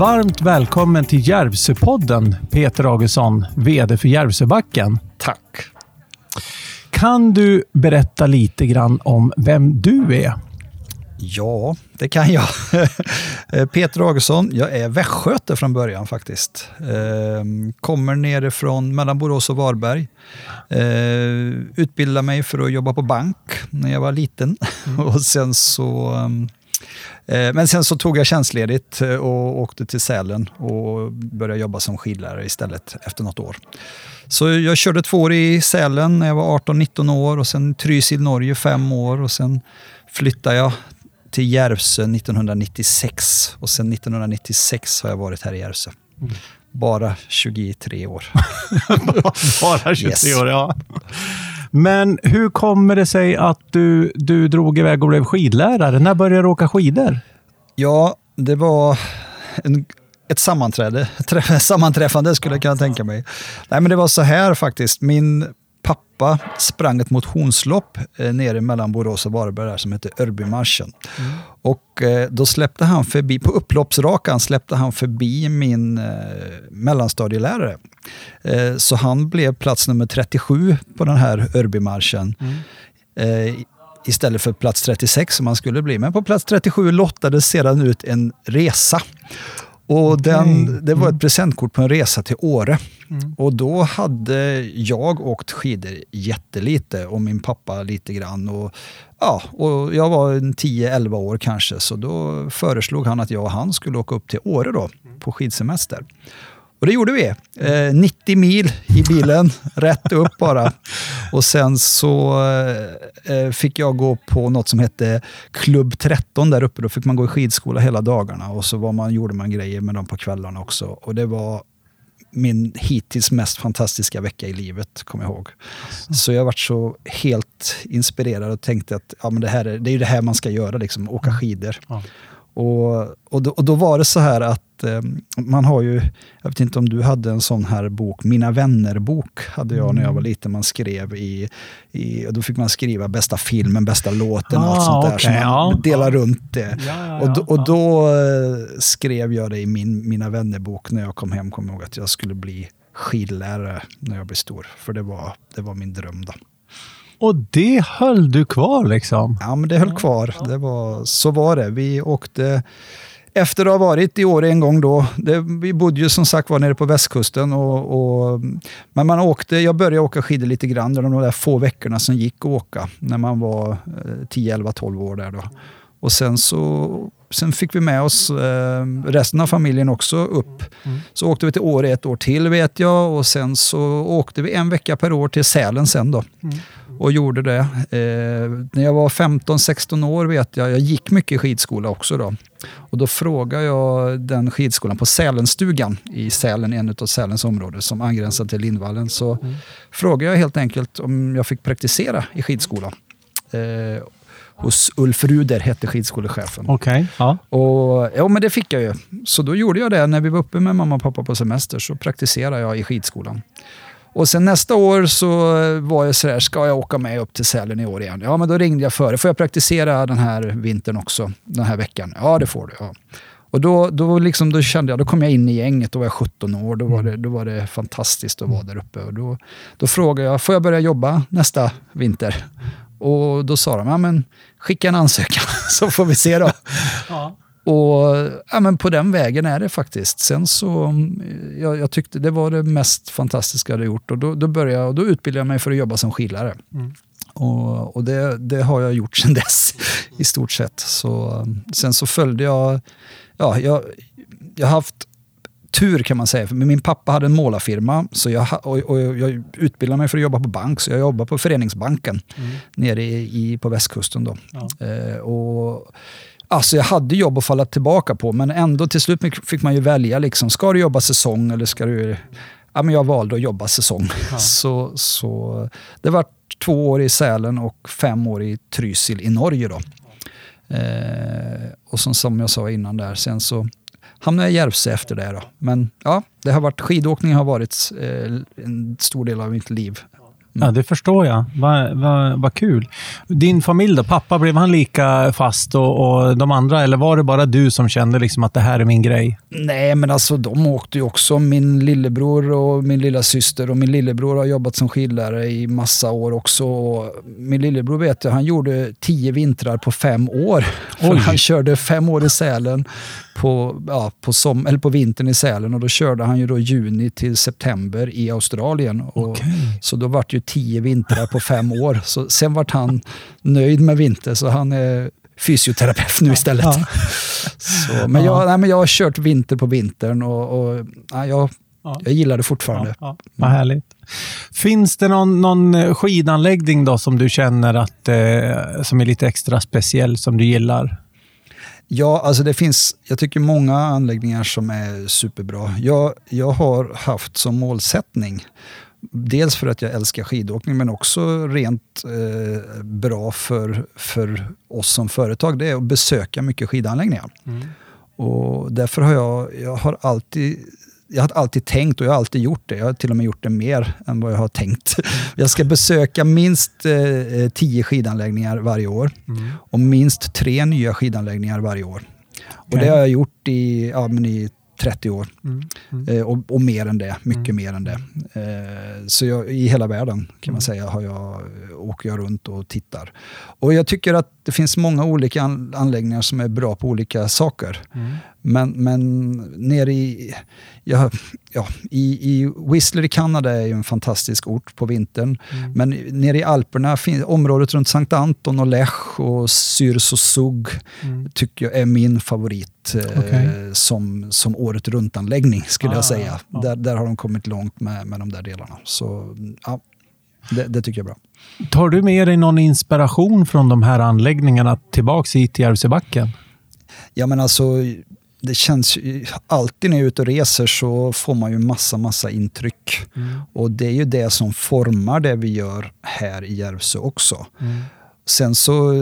Varmt välkommen till Järvsöpodden, Peter Augustsson, VD för Järvsöbacken. Tack. Kan du berätta lite grann om vem du är? Ja, det kan jag. Peter Augustsson, jag är västgöte från början faktiskt. Ehm, kommer nerifrån mellan Borås och Varberg. Ehm, utbildade mig för att jobba på bank när jag var liten. Mm. och sen så ehm, Eh, men sen så tog jag tjänstledigt eh, och åkte till Sälen och började jobba som skidlärare istället efter något år. Så jag körde två år i Sälen när jag var 18-19 år och sen Trysil, Norge fem år och sen flyttade jag till Järvsö 1996 och sen 1996 har jag varit här i Järvsö. Mm. Bara 23 år. Bara 23 yes. år, ja. Men hur kommer det sig att du, du drog iväg och blev skidlärare? När började du åka skidor? Ja, det var en, ett sammanträde, sammanträffande skulle jag kunna tänka mig. Nej, men det var så här faktiskt. Min pappa sprang ett motionslopp eh, nere mellan Borås och Varberg där, som hette Örbymarschen. Mm. Och eh, då släppte han förbi, på upploppsrakan släppte han förbi min eh, mellanstadielärare. Eh, så han blev plats nummer 37 på den här Örbymarschen. Mm. Eh, istället för plats 36 som han skulle bli. Men på plats 37 lottades sedan ut en resa. Och den, det var ett mm. presentkort på en resa till Åre. Mm. Och då hade jag åkt skidor jättelite och min pappa lite grann. Och, ja, och jag var 10-11 år kanske, så då föreslog han att jag och han skulle åka upp till Åre då, på skidsemester. Och det gjorde vi. Eh, 90 mil i bilen, rätt upp bara. Och sen så eh, fick jag gå på något som hette Klubb 13 där uppe. Då fick man gå i skidskola hela dagarna och så var man, gjorde man grejer med dem på kvällarna också. Och det var min hittills mest fantastiska vecka i livet, kommer jag ihåg. Alltså. Så jag varit så helt inspirerad och tänkte att ja, men det, här är, det är det här man ska göra, liksom, åka mm. skidor. Ja. Och, och, då, och då var det så här att eh, man har ju, jag vet inte om du hade en sån här bok, Mina vänner-bok hade jag mm. när jag var mm. liten. Man skrev i, i, och då fick man skriva bästa filmen, bästa låten och ah, allt sånt där. Okay, så man ja, delade ja. runt det. Ja, och, då, och då eh, skrev jag det i min Mina vänner-bok när jag kom hem, kom ihåg att jag skulle bli skidlärare när jag blev stor. För det var, det var min dröm då. Och det höll du kvar liksom? Ja, men det höll kvar. Det var, så var det. Vi åkte efter att ha varit i Åre en gång då, det, vi bodde ju som sagt var nere på västkusten. Och, och, men man åkte, jag började åka skidor lite grann, de där få veckorna som gick att åka, när man var 10, 11, 12 år där då. Och sen så sen fick vi med oss eh, resten av familjen också upp. Mm. Så åkte vi till Åre ett år till vet jag och sen så åkte vi en vecka per år till Sälen sen då. Och gjorde det. Eh, när jag var 15-16 år vet jag, jag gick mycket skidskola också då. Och då frågade jag den skidskolan på Sälenstugan i Sälen, en av Sälens områden som angränsar till Lindvallen. Så mm. frågade jag helt enkelt om jag fick praktisera i skidskola. Eh, hos Ulf Ruder hette skidskolechefen. Okay, ja. Och, ja, men det fick jag ju. Så då gjorde jag det. När vi var uppe med mamma och pappa på semester så praktiserade jag i skidskolan. Och sen nästa år så var jag sådär, ska jag åka med upp till Sälen i år igen? Ja, men då ringde jag före. Får jag praktisera den här vintern också? Den här veckan? Ja, det får du. Ja. Och då, då, liksom, då kände jag, då kom jag in i gänget, då var jag 17 år. Då var det, då var det fantastiskt att vara där uppe. Och då, då frågade jag, får jag börja jobba nästa vinter? Och då sa de, ja men skicka en ansökan så får vi se då. Ja. Och ja, men på den vägen är det faktiskt. Sen så, jag, jag tyckte det var det mest fantastiska jag hade gjort och då, då, började jag, då utbildade jag mig för att jobba som skidlärare. Mm. Och, och det, det, har jag gjort sedan dess i stort sett. Så, sen så följde jag, ja, jag, jag har haft tur kan man säga. För min pappa hade en målarfirma så jag, och, och jag utbildade mig för att jobba på bank. Så jag jobbade på Föreningsbanken mm. nere i, i, på västkusten. Då. Ja. Eh, och Alltså jag hade jobb att falla tillbaka på, men ändå till slut fick man ju välja. Liksom, ska du jobba säsong eller ska du... Ja, men jag valde att jobba säsong. Ja. Så, så det var två år i Sälen och fem år i Trysil i Norge. Då. Eh, och som, som jag sa innan där, sen så hamnade jag i Järvsö efter det. Då. Men ja, det har varit, skidåkning har varit eh, en stor del av mitt liv Ja, det förstår jag. Vad va, va kul. Din familj då? Pappa, blev han lika fast och, och de andra? Eller var det bara du som kände liksom att det här är min grej? Nej, men alltså de åkte ju också. Min lillebror och min lilla syster och min lillebror har jobbat som skidlärare i massa år också. Min lillebror vet jag, han gjorde tio vintrar på fem år. Han körde fem år i Sälen på, ja, på, som, eller på vintern i Sälen och då körde han ju då juni till september i Australien. Och, okay. Så då vart ju tio vintrar på fem år. Så sen vart han nöjd med vinter så han är fysioterapeut nu istället. Ja. Så, men, jag, nej, men jag har kört vinter på vintern och, och nej, jag, ja. jag gillar det fortfarande. Ja, ja. Vad härligt. Finns det någon, någon skidanläggning då som du känner att, eh, som är lite extra speciell, som du gillar? Ja, alltså det finns, jag tycker många anläggningar som är superbra. Jag, jag har haft som målsättning, dels för att jag älskar skidåkning, men också rent eh, bra för, för oss som företag, det är att besöka mycket skidanläggningar. Mm. Och därför har jag, jag har alltid jag har alltid tänkt och jag har alltid gjort det. Jag har till och med gjort det mer än vad jag har tänkt. Jag ska besöka minst eh, tio skidanläggningar varje år mm. och minst tre nya skidanläggningar varje år. Och Det har jag gjort i, ja, men i 30 år. Mm. Mm. Eh, och, och, mer än det, mycket mm. mer än det. Eh, så jag, i hela världen kan man mm. säga har jag, åker jag runt och tittar. Och jag tycker att det finns många olika an, anläggningar som är bra på olika saker. Men, men nere i, ja, ja, i, i Whistler i Kanada är ju en fantastisk ort på vintern. Mm. Men nere i Alperna, området runt Sankt Anton och Lech och Syrs och Zug mm. tycker jag är min favorit eh, okay. som, som året runt-anläggning skulle ah, jag säga. Ah. Där, där har de kommit långt med, med de där delarna. Så ja, det, det, tycker jag är bra. Tar du med dig någon inspiration från de här anläggningarna tillbaka hit till Järvsöbacken? Ja, men alltså det känns ju, alltid när jag är ute och reser så får man ju massa, massa intryck. Mm. Och det är ju det som formar det vi gör här i Järvsö också. Mm. Sen så,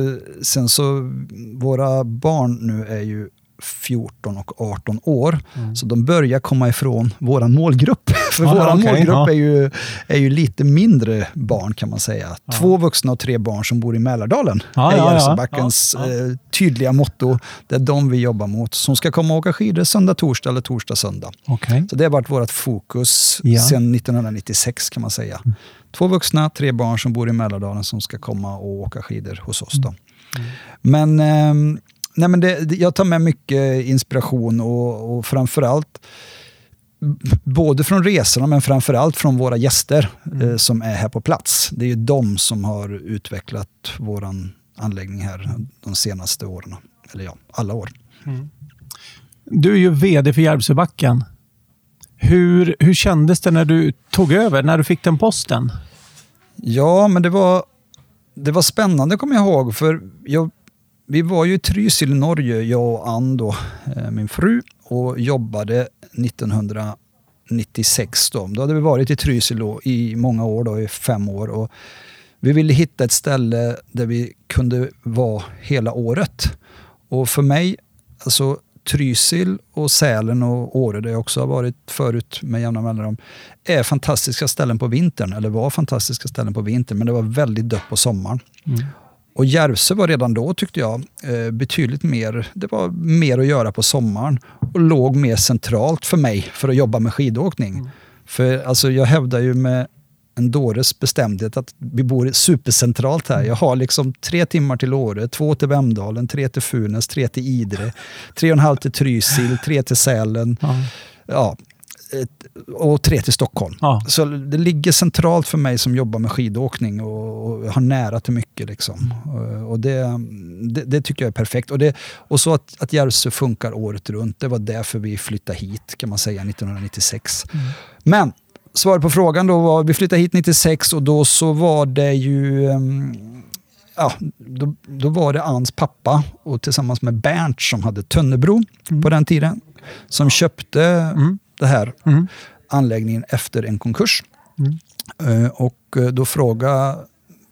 sen så, våra barn nu är ju 14 och 18 år. Mm. Så de börjar komma ifrån vår målgrupp. För ah, vår okay, målgrupp ja. är, ju, är ju lite mindre barn kan man säga. Ja. Två vuxna och tre barn som bor i Mälardalen ah, är ja, Järvsöbackens ja, eh, tydliga motto. Det är de vi jobbar mot. Som ska komma och åka skidor söndag, torsdag eller torsdag, söndag. Okay. Så det har varit vårt fokus sedan 1996 kan man säga. Mm. Två vuxna, tre barn som bor i Mälardalen som ska komma och åka skidor hos oss. Då. Mm. Men eh, nej men det, jag tar med mycket inspiration och, och framförallt både från resorna men framförallt från våra gäster mm. eh, som är här på plats. Det är ju de som har utvecklat vår anläggning här de senaste åren. Eller ja, alla år. Mm. Du är ju VD för Järvsöbacken. Hur, hur kändes det när du tog över, när du fick den posten? Ja, men det var, det var spännande kommer jag ihåg. För jag vi var ju i Trysil, Norge, jag och Ann då, eh, min fru, och jobbade 1996. Då, då hade vi varit i Trysil i många år, då, i fem år. Och vi ville hitta ett ställe där vi kunde vara hela året. Och för mig, alltså Trysil och Sälen och Åre, där jag också har varit förut med jämna mellanrum, är fantastiska ställen på vintern, eller var fantastiska ställen på vintern, men det var väldigt dött på sommaren. Mm. Och Järvsö var redan då, tyckte jag, eh, betydligt mer, det var mer att göra på sommaren och låg mer centralt för mig för att jobba med skidåkning. Mm. För alltså, jag hävdar ju med en dåres bestämdhet att vi bor supercentralt här. Jag har liksom tre timmar till Åre, två till Vemdalen, tre till Funäs, tre till Idre, tre och en halv till Trysil, tre till Sälen. Ja. ja och tre till Stockholm. Ja. Så det ligger centralt för mig som jobbar med skidåkning och, och har nära till mycket. Liksom. Och det, det, det, tycker jag är perfekt. Och, det, och så att, att Järvsö funkar året runt, det var därför vi flyttade hit kan man säga 1996. Mm. Men svaret på frågan då var, vi flyttade hit 96 och då så var det ju um, ja, då, då var det Ans pappa och tillsammans med Bernt som hade Tönnebro mm. på den tiden, som köpte mm det här mm. anläggningen efter en konkurs. Mm. Uh, och eh, då frågade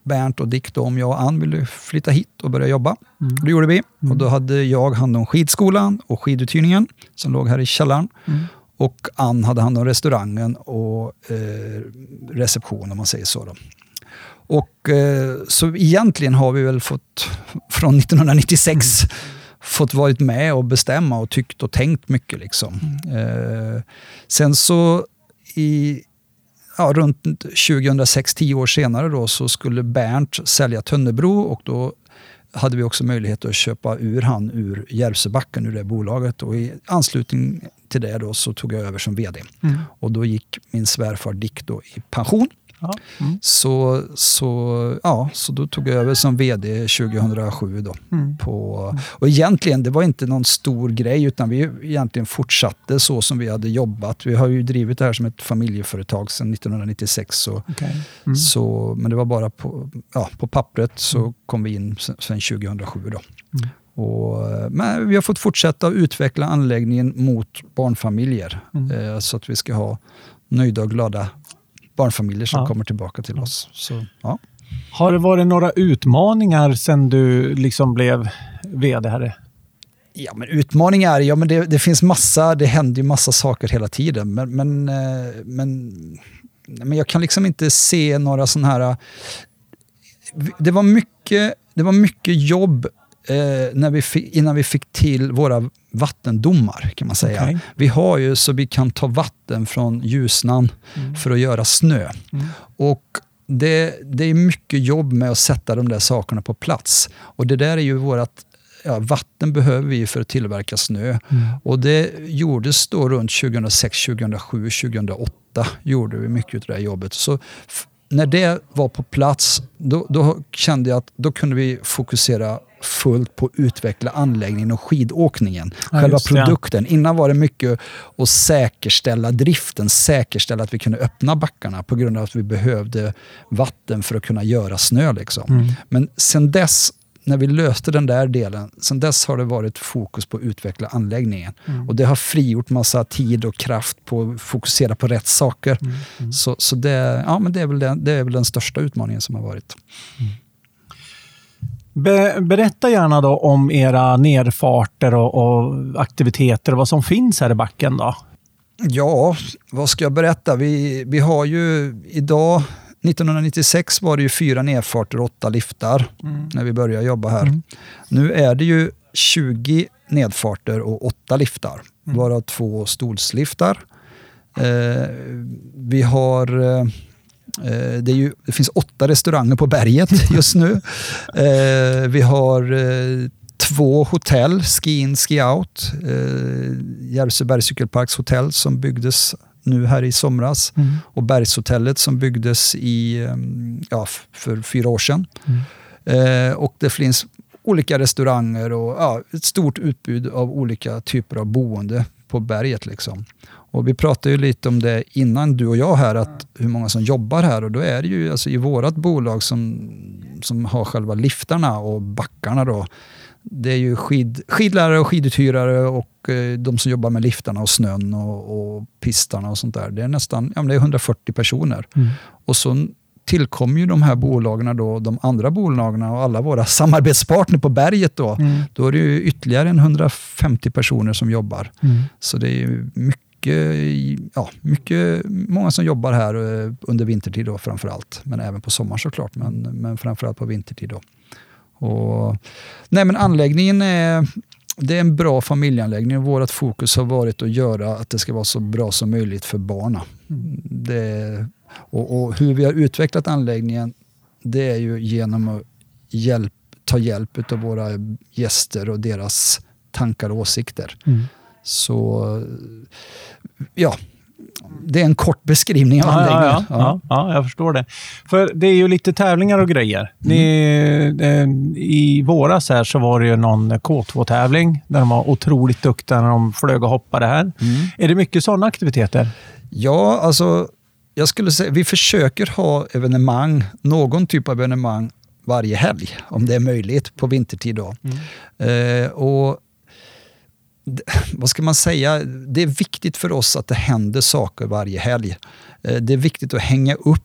Bernt och Dick då om jag och Ann ville flytta hit och börja jobba. Mm. Det gjorde vi. Och mm. då hade jag hand om skidskolan och skiduthyrningen som låg här i källaren. Mm. Och Ann hade hand om restaurangen och eh, reception om man säger så. Då. Och, eh, så egentligen har vi väl fått, från 1996, mm. Fått varit med och bestämma och tyckt och tänkt mycket. Liksom. Mm. Sen så i ja, runt 2006, tio år senare, då, så skulle Bernt sälja Tönnebro och då hade vi också möjlighet att köpa ur han ur Järvsöbacken, ur det bolaget. Och I anslutning till det då så tog jag över som VD. Mm. Och då gick min svärfar Dick då i pension. Ja. Mm. Så, så, ja, så då tog jag över som VD 2007. Då, mm. på, och egentligen, det var inte någon stor grej, utan vi egentligen fortsatte så som vi hade jobbat. Vi har ju drivit det här som ett familjeföretag sedan 1996. Så, okay. mm. så, men det var bara på, ja, på pappret så mm. kom vi in sedan 2007. Då. Mm. Och, men vi har fått fortsätta utveckla anläggningen mot barnfamiljer. Mm. Eh, så att vi ska ha nöjda och glada barnfamiljer som ja. kommer tillbaka till oss. Så, ja. Har det varit några utmaningar sen du liksom blev vd? Här? Ja, men utmaningar, ja men det, det, finns massa, det händer ju massa saker hela tiden. Men, men, eh, men, men jag kan liksom inte se några sådana här... Det var mycket, det var mycket jobb eh, när vi fick, innan vi fick till våra vattendomar kan man säga. Okay. Vi har ju så vi kan ta vatten från Ljusnan mm. för att göra snö. Mm. Och det, det är mycket jobb med att sätta de där sakerna på plats. Och det där är ju vårt ja, vatten behöver vi för att tillverka snö. Mm. Och det gjordes då runt 2006, 2007, 2008 gjorde vi mycket av det här jobbet. Så när det var på plats, då, då, kände jag att då kunde vi fokusera fullt på att utveckla anläggningen och skidåkningen. Ja, Själva produkten. Ja. Innan var det mycket att säkerställa driften, säkerställa att vi kunde öppna backarna på grund av att vi behövde vatten för att kunna göra snö. Liksom. Mm. Men sen dess när vi löste den där delen, sen dess har det varit fokus på att utveckla anläggningen. Mm. Och det har frigjort massa tid och kraft på att fokusera på rätt saker. Mm. Mm. Så, så det, ja, men det, är väl den, det är väl den största utmaningen som har varit. Be, berätta gärna då om era nerfarter och, och, aktiviteter och vad som finns här i backen. då. Ja, vad ska jag berätta? Vi, vi har ju idag 1996 var det ju fyra nedfarter och åtta liftar mm. när vi började jobba här. Mm. Nu är det ju 20 nedfarter och åtta liftar, mm. varav två stolsliftar. Eh, vi har Eh, det, ju, det, finns åtta restauranger på berget just nu. Eh, vi har eh, två hotell, Ski In, Ski Out. Eh, Järvsö cykelparks hotell som byggdes nu här i somras mm. och Bergshotellet som byggdes i, ehm, ja, för fyra år sedan. Mm. Eh, och det finns olika restauranger och ja, ett stort utbud av olika typer av boende på berget. Liksom. Och vi pratade ju lite om det innan du och jag här, att hur många som jobbar här. Och då är det ju alltså i vårt bolag som, som har själva liftarna och backarna då. Det är ju skid, skidlärare och skiduthyrare och eh, de som jobbar med liftarna och snön och, och pistarna och sånt där. Det är nästan ja, det är 140 personer. Mm. Och så tillkommer ju de här bolagen, då, de andra bolagen och alla våra samarbetspartner på berget. Då, mm. då är det ju ytterligare en 150 personer som jobbar. Mm. Så det är mycket ja, mycket, många som jobbar här eh, under vintertid då framförallt. Men även på sommaren såklart, men, men framförallt på vintertid. Då. Och, nej men anläggningen är, det är en bra familjeanläggning. Vårt fokus har varit att göra att det ska vara så bra som möjligt för barnen. Mm. Det, och, och, hur vi har utvecklat anläggningen, det är ju genom att hjälp, ta hjälp av våra gäster och deras tankar och åsikter. Mm. Så ja, det är en kort beskrivning av anläggningen. Ja, ja, ja. ja, jag förstår det. För det är ju lite tävlingar och grejer. Ni, eh, I våras här så var det ju någon K2-tävling där de var otroligt duktiga när de flög och hoppade här. Mm. Är det mycket sådana aktiviteter? Ja, alltså jag skulle säga vi försöker ha evenemang, någon typ av evenemang varje helg, om det är möjligt, på vintertid. Då. Mm. Eh, och vad ska man säga, det är viktigt för oss att det händer saker varje helg. Eh, det är viktigt att hänga upp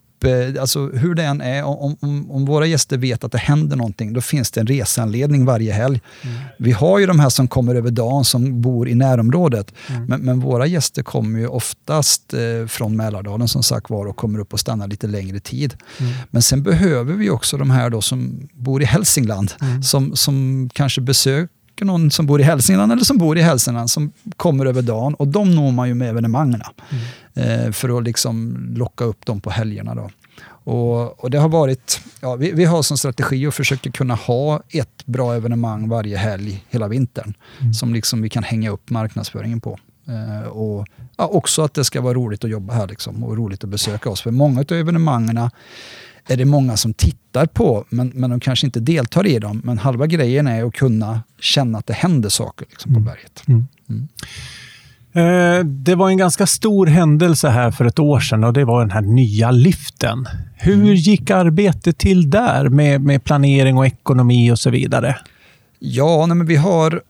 alltså hur det än är, om, om, om, våra gäster vet att det händer någonting, då finns det en reseanledning varje helg. Mm. Vi har ju de här som kommer över dagen som bor i närområdet, mm. men, men, våra gäster kommer ju oftast eh, från Mälardalen som sagt var och kommer upp och stannar lite längre tid. Mm. Men sen behöver vi också de här då som bor i Hälsingland, mm. som, som kanske besöker någon som bor i Hälsingland eller som bor i Hälsingland som kommer över dagen och de når man ju med evenemangen mm. eh, för att liksom locka upp dem på helgerna. Då. Och, och, det har varit, ja, vi, vi, har som strategi att försöka kunna ha ett bra evenemang varje helg hela vintern mm. som liksom vi kan hänga upp marknadsföringen på. Eh, och ja, också att det ska vara roligt att jobba här liksom, och roligt att besöka oss. För många av evenemangen är det många som tittar på, men, men de kanske inte deltar i dem. Men halva grejen är att kunna känna att det händer saker liksom, på mm. berget. Mm. Mm. Eh, det var en ganska stor händelse här för ett år sedan och det var den här nya liften. Hur mm. gick arbetet till där med, med planering och ekonomi och så vidare? Ja, nej, men vi har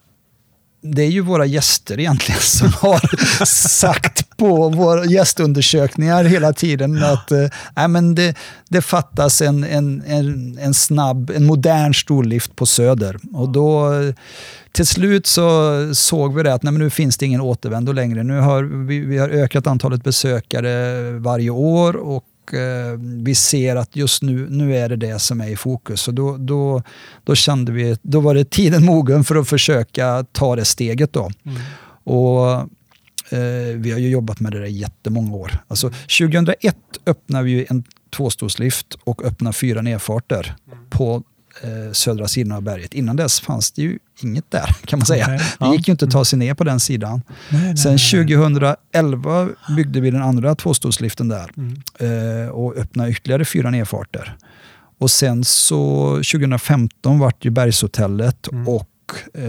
det är ju våra gäster egentligen som har sagt på våra gästundersökningar hela tiden att äh, men det, det fattas en, en, en, en snabb, en modern storlift på Söder. Och då till slut så såg vi det att nej, nu finns det ingen återvändo längre. Nu har vi, vi har ökat antalet besökare varje år och eh, vi ser att just nu, nu är det det som är i fokus. Och då, då, då kände vi, då var det tiden mogen för att försöka ta det steget då. Mm. Och eh, vi har ju jobbat med det där jättemånga år. Alltså 2001 öppnade vi en tvåstolslift och öppnade fyra nedfarter mm. på södra sidan av berget. Innan dess fanns det ju inget där kan man säga. Okay, det gick ju inte att ta sig ner på den sidan. Nej, nej, Sen 2011 byggde vi den andra tvåstolsliften där mm. eh, och öppnade ytterligare fyra nedfarter. Och sen så 2015 vart ju Bergshotellet mm. och eh,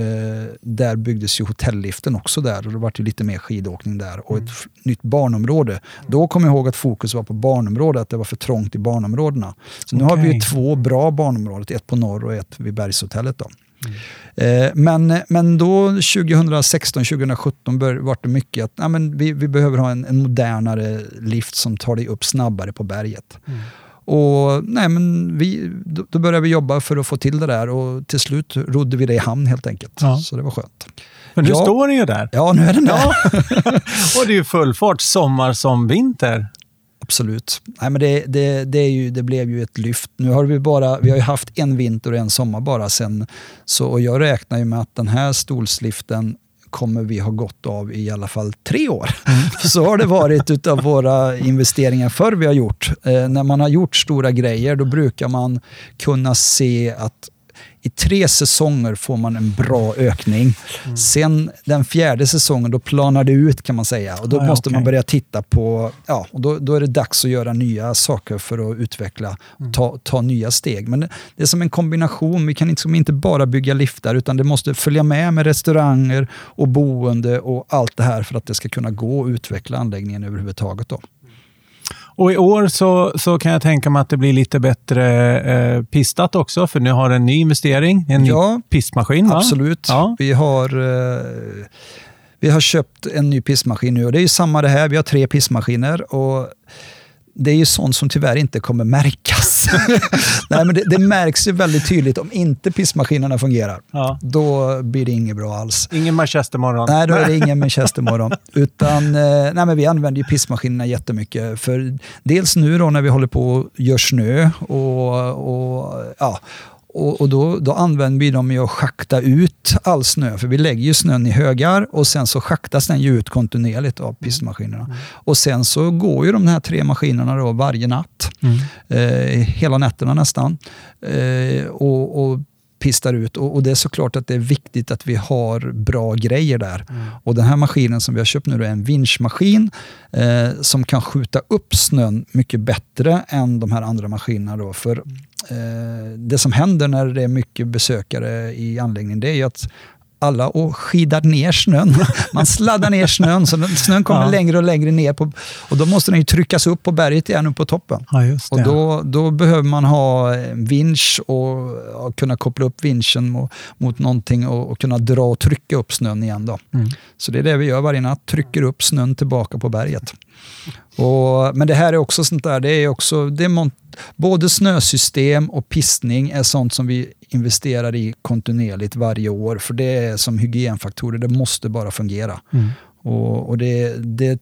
där byggdes ju hotelliften också där och det vart ju lite mer skidåkning där och ett mm. nytt barnområde. Då kom jag ihåg att fokus var på barnområdet, att det var för trångt i barnområdena. Så nu har vi två bra barnområden, ett på norr och ett vid Bergshotellet. Då. Mm. Eh, men, men då 2016-2017 var det mycket att ja, men vi, vi behöver ha en, en modernare lift som tar dig upp snabbare på berget. Mm. Och nej, men vi, då, började vi jobba för att få till det där och till slut rodde vi det i hamn helt enkelt. Ja. Så det var skönt. Men nu ja. står den ju där. Ja, nu är den där. Ja. och det är ju full fart, sommar som vinter. Absolut. Nej, men det, det, det, är ju, det blev ju ett lyft. Nu har vi bara, vi har ju haft en vinter och en sommar bara sen. Så, och jag räknar ju med att den här stolsliften kommer vi ha gott av i alla fall tre år. Mm. Så har det varit utav våra investeringar förr vi har gjort. Eh, när man har gjort stora grejer då brukar man kunna se att i tre säsonger får man en bra ökning. Mm. Sen den fjärde säsongen, då planar det ut kan man säga. Och Då ah, måste okay. man börja titta på, ja, och då, då är det dags att göra nya saker för att utveckla, mm. ta, ta nya steg. Men det, det är som en kombination, vi kan liksom inte bara bygga liftar utan det måste följa med med restauranger och boende och allt det här för att det ska kunna gå att utveckla anläggningen överhuvudtaget. Då. Och i år så, så kan jag tänka mig att det blir lite bättre eh, pistat också, för ni har en ny investering, en ja, ny pistmaskin. Va? Absolut. Ja. Vi, har, eh, vi har köpt en ny pistmaskin nu och det är samma det här. Vi har tre pistmaskiner. Och det är ju sånt som tyvärr inte kommer märkas. Nej, men det, det, märks ju väldigt tydligt om inte pissmaskinerna fungerar. Ja. Då blir det inget bra alls. Ingen Manchestermorgon. Nej, då är det ingen Manchestermorgon. Utan, eh, nej, men vi använder ju pissmaskinerna jättemycket. För dels nu då när vi håller på och gör snö och, och ja, och, och då, då, använder vi dem i att schakta ut all snö, för vi lägger ju snön i högar och sen så schaktas den ju ut kontinuerligt av pistmaskinerna. Mm. Och sen så går ju de här tre maskinerna då varje natt, mm. eh, hela nätterna nästan. Eh, och, och pistar ut. Och, och, det är såklart att det är viktigt att vi har bra grejer där. Mm. Och den här maskinen som vi har köpt nu är en vinschmaskin eh, som kan skjuta upp snön mycket bättre än de här andra maskinerna. Då. För eh, det som händer när det är mycket besökare i anläggningen det är att alla och skidar ner snön. Man sladdar ner snön, så snön kommer ja. längre och längre ner. På, och då måste den ju tryckas upp på berget igen, upp på toppen. Ja, och då, då behöver man ha vinsch och, och kunna koppla upp vinschen mot, mot någonting och, och, kunna dra och trycka upp snön igen. Då. Mm. Så det är det vi gör varje natt, trycker upp snön tillbaka på berget. Och, men det här är också sånt där, det är också, det är både snösystem och pistning är sånt som vi investerar i kontinuerligt varje år, för det är som hygienfaktorer, det måste bara fungera. Mm. Och, och det, det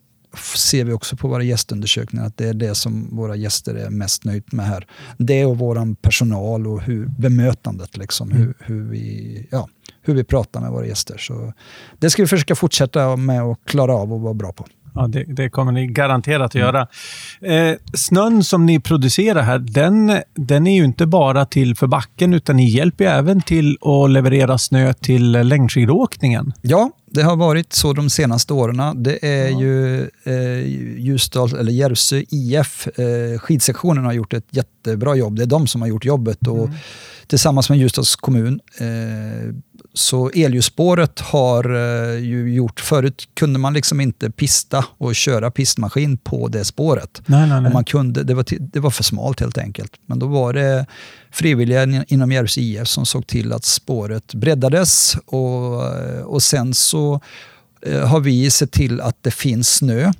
ser vi också på våra gästundersökningar att det är det som våra gäster är mest nöjda med här. Det och vår personal och hur, bemötandet, liksom, mm. hur, hur, vi, ja, hur vi pratar med våra gäster. Så det ska vi försöka fortsätta med att klara av och vara bra på. Ja, det, det, kommer ni garanterat att göra. Eh, snön som ni producerar här, den, den är ju inte bara till för backen, utan ni hjälper även till att leverera snö till längdskidåkningen. Ja, det har varit så de senaste åren. Det är ja. ju eh, Ljusdal, eller Järvsö IF, eh, skidsektionen har gjort ett jättebra jobb. Det är de som har gjort jobbet. Och mm. Tillsammans med Ljusdals kommun eh, så elljusspåret har eh, ju gjort, förut kunde man liksom inte pista och köra pistmaskin på det spåret. Nej, nej, nej. man kunde, det, var, det var för smalt helt enkelt. Men då var det frivilliga inom Järvsö IF som såg till att spåret breddades och, och sen så eh, har vi sett till att det finns snö. Mm.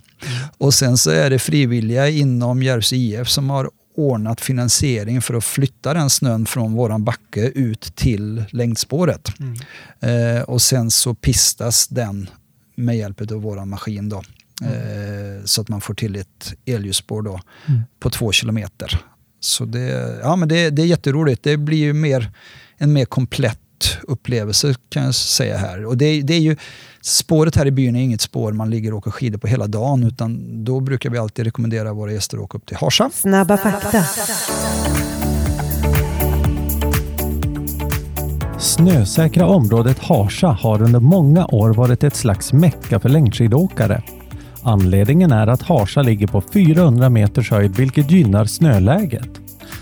Och sen så är det frivilliga inom Järvsö IF som har ordnat finansiering för att flytta den snön från våran backe ut till längdspåret. Mm. Eh, och sen så pistas den med hjälp av våran maskin. Då. Mm. Eh, så att man får till ett elljusspår då, mm. på två kilometer. Så det, ja, men det, det är jätteroligt. Det blir ju mer, en mer komplett upplevelse kan jag säga här. Och det, det är ju, spåret här i byn är inget spår man ligger och åker skidor på hela dagen utan då brukar vi alltid rekommendera våra gäster att åka upp till Harsa. Snabba fakta. Snösäkra området Harsa har under många år varit ett slags mecka för längdskidåkare. Anledningen är att Harsa ligger på 400 meters höjd vilket gynnar snöläget.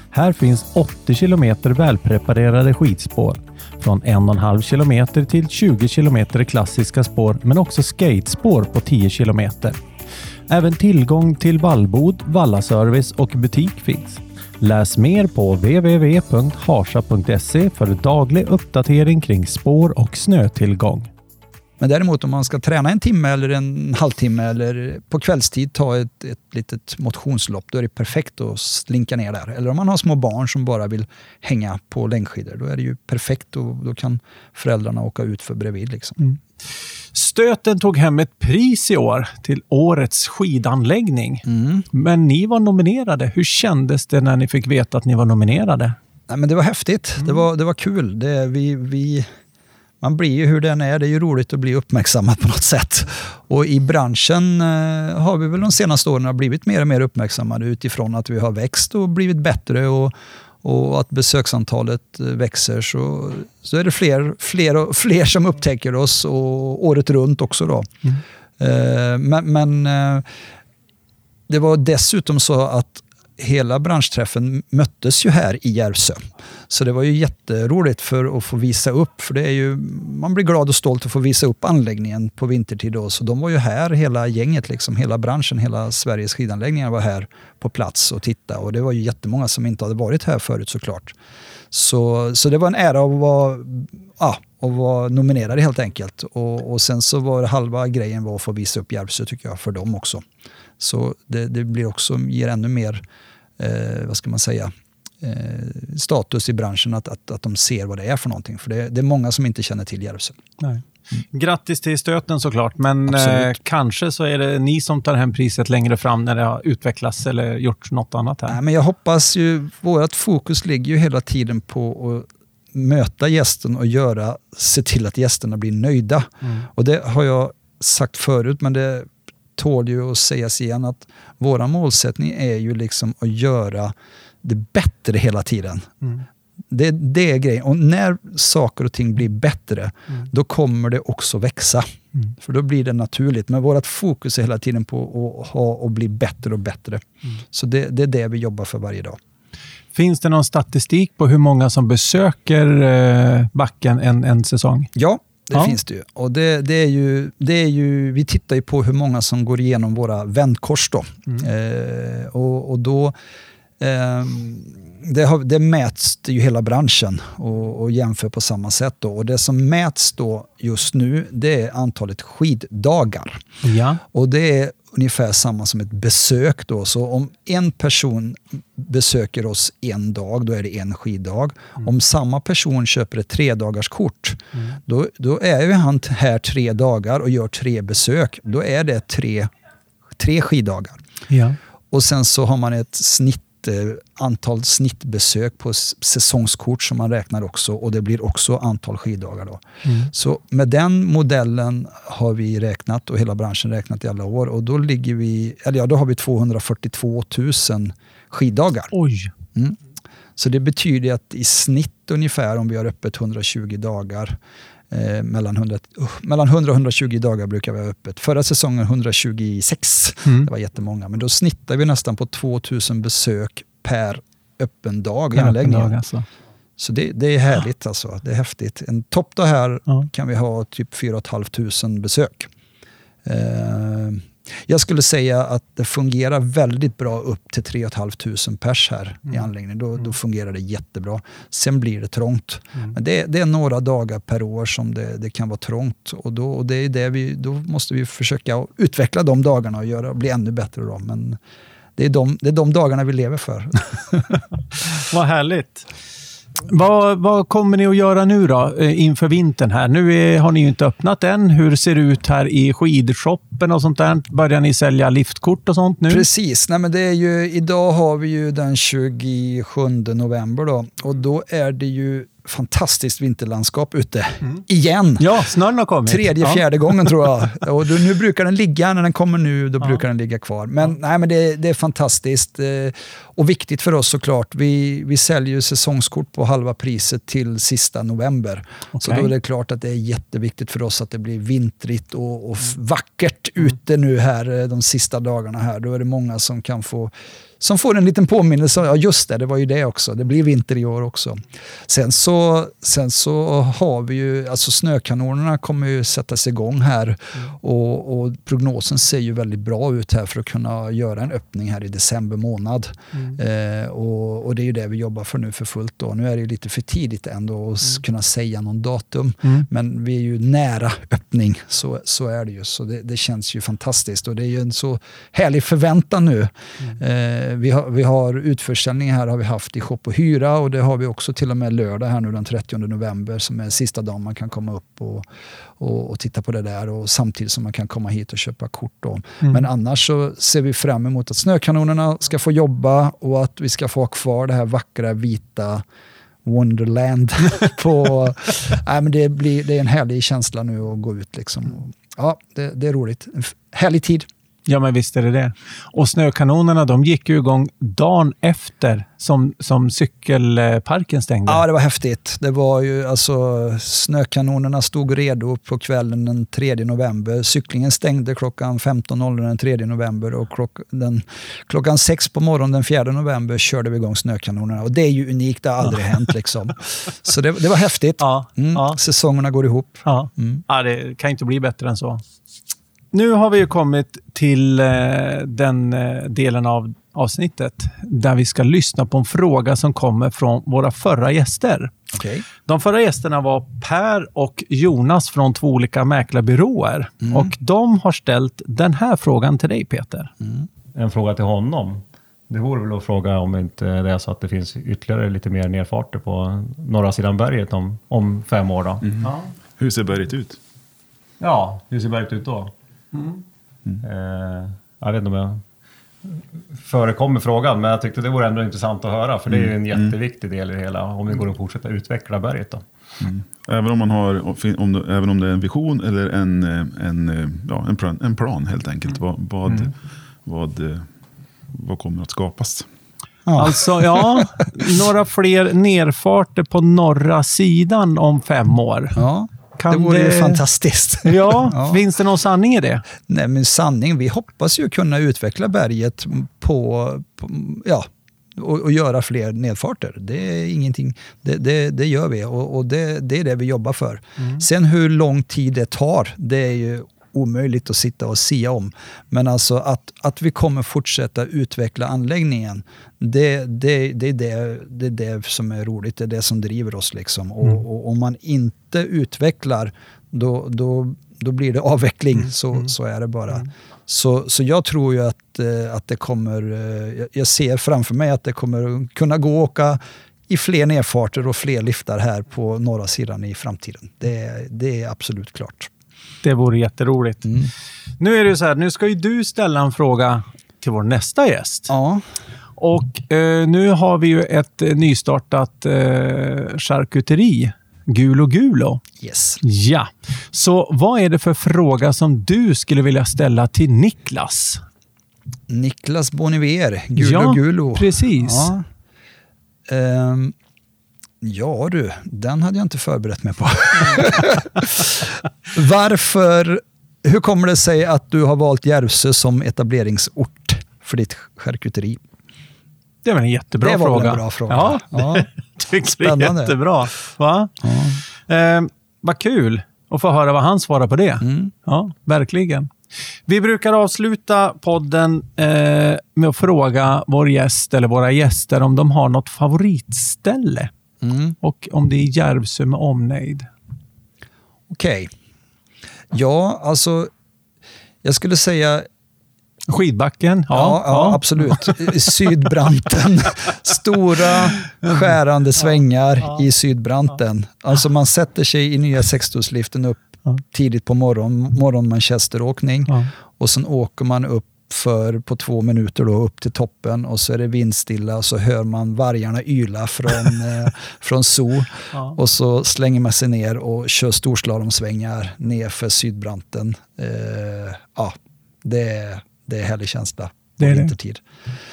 Här finns 80 kilometer välpreparerade skidspår. Från 1,5 kilometer till 20 kilometer klassiska spår men också skatespår på 10 kilometer. Även tillgång till vallbod, vallaservice och butik finns. Läs mer på www.harsa.se för daglig uppdatering kring spår och snötillgång. Men däremot om man ska träna en timme eller en halvtimme eller på kvällstid ta ett, ett litet motionslopp, då är det perfekt att slinka ner där. Eller om man har små barn som bara vill hänga på längdskidor, då är det ju perfekt och då kan föräldrarna åka ut för bredvid. Liksom. Mm. Stöten tog hem ett pris i år till Årets skidanläggning. Mm. Men ni var nominerade. Hur kändes det när ni fick veta att ni var nominerade? Nej, men det var häftigt. Mm. Det, var, det var kul. Det, vi, vi, man blir ju hur den är. Det är ju roligt att bli uppmärksammad på något sätt. Och i branschen eh, har vi väl de senaste åren blivit mer och mer uppmärksammade utifrån att vi har växt och blivit bättre och, och att besöksantalet eh, växer så, så är det fler, fler fler som upptäcker oss och året runt också. Då. Mm. Eh, men, men det var dessutom så att hela branschträffen möttes ju här i Järvsö. Så det var ju jätteroligt för att få visa upp, för det är ju, man blir glad och stolt att få visa upp anläggningen på vintertid. Då. Så de var ju här, hela gänget, liksom, hela branschen, hela Sveriges skidanläggningar var här på plats och titta. Och det var ju jättemånga som inte hade varit här förut såklart. Så, så det var en ära att vara, ja, att vara nominerad helt enkelt. Och, och sen så var halva grejen var att få visa upp Järvsö tycker jag, för dem också. Så det, det blir också, ger ännu mer eh, vad ska man säga, eh, status i branschen att, att, att de ser vad det är för någonting. För det, det är många som inte känner till Järvsö. Mm. Grattis till stöten såklart, men eh, kanske så är det ni som tar hem priset längre fram när det har utvecklats eller gjort något annat här. Nej, men jag hoppas ju, vårt fokus ligger ju hela tiden på att möta gästen och göra, se till att gästerna blir nöjda. Mm. Och det har jag sagt förut, men det tål ju att sägas igen att vår målsättning är ju liksom att göra det bättre hela tiden. Mm. Det, det är grejen. Och när saker och ting blir bättre, mm. då kommer det också växa. Mm. För då blir det naturligt. Men vårt fokus är hela tiden på att ha och bli bättre och bättre. Mm. Så det, det, är det vi jobbar för varje dag. Finns det någon statistik på hur många som besöker eh, backen en, en säsong? Ja, det Ja. finns det ju. Och det, det, är ju, det är ju. Vi tittar ju på hur många som går igenom våra vändkors. Då. Mm. Eh, och, och då ehm, det, har, det mäts det ju hela branschen och, och jämför på samma sätt. Då. Och det som mäts då just nu det är antalet skiddagar. Ja. Och det är ungefär samma som ett besök. Då. Så om en person besöker oss en dag, då är det en skiddag. Om samma person köper ett tre dagars kort, då, då är han här tre dagar och gör tre besök. Då är det tre, tre skiddagar. ja. Och sen så har man ett snitt eh, antal snittbesök på säsongskort som man räknar också och det blir också antal skiddagar. Då. Mm. Så med den modellen har vi räknat och hela branschen räknat i alla år och då ligger vi, eller ja, då har vi 242 000 skiddagar. Oj. Så det betyder att i snitt ungefär om vi har öppet 120 dagar eh, mellan, 100, uh, mellan 100 och 120 dagar brukar vi ha öppet. Förra säsongen 126. Mm. Det var jättemånga. Men då snittar vi nästan på 2000 besök per öppen dag i öppen anläggningen. dag alltså. Så det, det är härligt alltså. Det är häftigt. En toppdag här Ja. kan vi ha typ 4 500 besök. Eh, jag skulle säga att det fungerar väldigt bra upp till 3 500 pers här i Mm. anläggningen. Då, då fungerar det jättebra. Sen blir det trångt. Mm. Men det, det är några dagar per år som det, det kan vara trångt. Och, då, och det är det vi, då måste vi försöka utveckla de dagarna och göra, bli ännu bättre. Då. Men det är, de, det är de dagarna vi lever för. Vad härligt. Vad, vad kommer ni att göra nu då eh, inför vintern här? Nu är, har ni ju inte öppnat än. Hur ser det ut här i skidshoppen och sånt där? Börjar ni sälja liftkort och sånt nu? Precis, Nej, men det är ju, idag har vi ju den 27 november då, och då är det ju fantastiskt vinterlandskap ute. Igen! Ja, snön har kommit. Tredje, ja. fjärde gången tror jag. Och nu brukar den ligga, när den kommer nu, då brukar den ligga kvar. Men, nej, men det, det är fantastiskt. eh, Och viktigt för oss såklart. Vi, vi säljer säsongskort på halva priset till sista november. Så Okej. då är det klart att det är jätteviktigt för oss att det blir vintrigt och, och f- vackert ute nu här eh, de sista dagarna här. Då är det många som kan få som får en liten påminnelse. Ja, just det, det var ju det också. Det blir vinter i år också. Sen så, sen så har vi ju, alltså snökanonerna kommer ju sättas igång här och, och prognosen ser ju väldigt bra ut här för att kunna göra en öppning här i december månad. Eh, och, och det är ju det vi jobbar för nu för fullt. Då. Nu är det lite för tidigt ändå att s- kunna säga någon datum. Mm. Men vi är ju nära öppning, så, så är det ju. Så det, det känns ju fantastiskt och det är ju en så härlig förväntan nu. Eh, vi, har, vi har utförsäljning här har vi haft i shop och hyra och det har vi också till och med lördag här nu den 30 november som är sista dagen man kan komma upp och, och, och titta på det där och samtidigt som man kan komma hit och köpa kort. Då. Men annars så ser vi fram emot att snökanonerna ska få jobba och att vi ska få ha kvar det här vackra vita Wonderland. på, nej, men det, blir, det är en härlig känsla nu att gå ut. Liksom. Ja, det, det är roligt. En härlig tid. Ja, men visst är det det. Och snökanonerna, de gick ju igång dagen efter som, som cykelparken stängde. Ja, det var häftigt. Det var ju alltså snökanonerna stod redo på kvällen den 3 november. Cyklingen stängde klockan 15.00 den 3 november och klock, den, klockan 6 på morgonen den 4 november körde vi igång snökanonerna. Och det är ju unikt, det har aldrig hänt liksom. Så det, det var häftigt. Ja, Mm, ja. Säsongerna går ihop. Ja. Mm. ja, det kan inte bli bättre än så. Nu har vi ju kommit till eh, den eh, delen av avsnittet där vi ska lyssna på en fråga som kommer från våra förra gäster. Okej. De förra gästerna var Per och Jonas från två olika mäklarbyråer. Och de har ställt den här frågan till dig, Peter. En fråga till honom. Det vore väl att fråga om inte det är så att det finns ytterligare lite mer nedfarter på norra sidan berget om, om fem år. Då. Ja. Hur ser berget ut? ja, hur ser berget ut då? Eh, jag vet inte om jag förekommer frågan, men jag tyckte det vore ändå intressant att höra, för det är ju en jätteviktig del i det hela, om vi går att fortsätta utveckla berget. Då. Även om, man har, om det, även om det är en vision eller en, en, ja, en, plan, en plan helt enkelt. Vad, vad, vad, eh, vad kommer att skapas? Ja. Alltså, ja, några fler nerfarter på norra sidan om fem år. Ja, Kan det vore det- ju fantastiskt. Ja, Ja. finns det någon sanning i det? Nej, men sanning, vi hoppas ju kunna utveckla berget på, på ja, och, och göra fler nedfarter. Det är ingenting, det, det, det gör vi och, och det, det är det vi jobbar för. Sen hur lång tid det tar, det är ju omöjligt att sitta och sia om. Men alltså att, att vi kommer fortsätta utveckla anläggningen, det, det, det, är det, det är det som är roligt, det är det som driver oss. Liksom. Och, och om man inte utvecklar, då, då, då blir det avveckling. Så, så är det bara. Så, så jag tror ju att, eh, att det kommer, eh, jag- jag ser framför mig att det kommer kunna gå att åka i fler nedfarter och fler liftar här på norra sidan i framtiden. Det, det är absolut klart. Det vore jätteroligt. Mm. Nu är det så här, nu ska ju du ställa en fråga till vår nästa gäst. Ja, Och eh, nu har vi ju ett eh, nystartat eh, charkuteri, Gulo Gulo. yes. Ja, så vad är det för fråga som du skulle vilja ställa till Niklas? Niklas Boniver, Gulo Ja, Gulo. precis. Ja. Ehm, ja du, den hade jag inte förberett mig på. Varför, hur kommer det sig att du har valt Järvsö som etableringsort för ditt charkuteri? Det var en jättebra det var fråga. en bra fråga? Ja, ja. det Spännande. jättebra. Va? ja. Eh, vad kul att få höra vad han svarar på det. Mm. Ja, verkligen. Vi brukar avsluta podden eh, med att fråga vår gäst eller våra gäster om de har något favoritställe Mm. och om det är Järvsö med omnejd. Okej. Ja, alltså, jag skulle säga Skidbacken? Ja, ja, absolut. Sydbranten. Stora skärande svängar i sydbranten. Alltså man sätter sig i nya sexstolsliften upp Ja. tidigt på morgon, morgon Manchesteråkning Ja. och sen åker man upp för på två minuter då upp till toppen och så är det vindstilla och så hör man vargarna yla från, eh, från zoo Ja. och så slänger man sig ner och kör storslalomsvängar ner för sydbranten. Eh, ja, det är, det är härlig känsla Det är det. vintertid.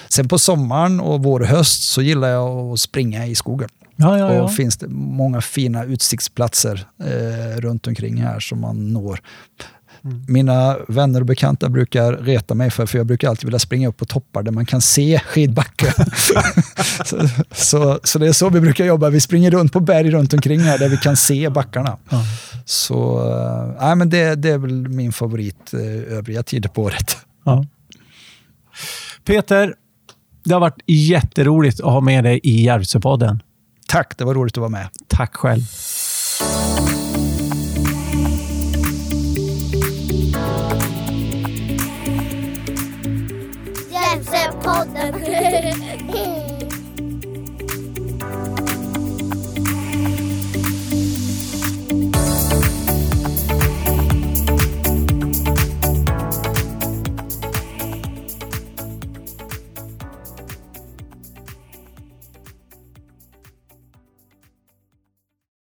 Sen på sommaren och vår och höst så gillar jag att springa i skogen. Ja, ja, ja. Och finns det många fina utsiktsplatser eh, runt omkring här som man når. Mm. Mina vänner och bekanta brukar reta mig för, för jag brukar alltid vilja springa upp på toppar där man kan se skidbacken. så, så, så det är så vi brukar jobba. Vi springer runt på berg runt omkring här där vi kan se backarna. Ja. Så nej, men det, det är väl min favorit eh, övriga tider på året. Ja. Peter, det har varit jätteroligt att ha med dig i Järvsöpodden. Tack, det var roligt att vara med. Tack själv.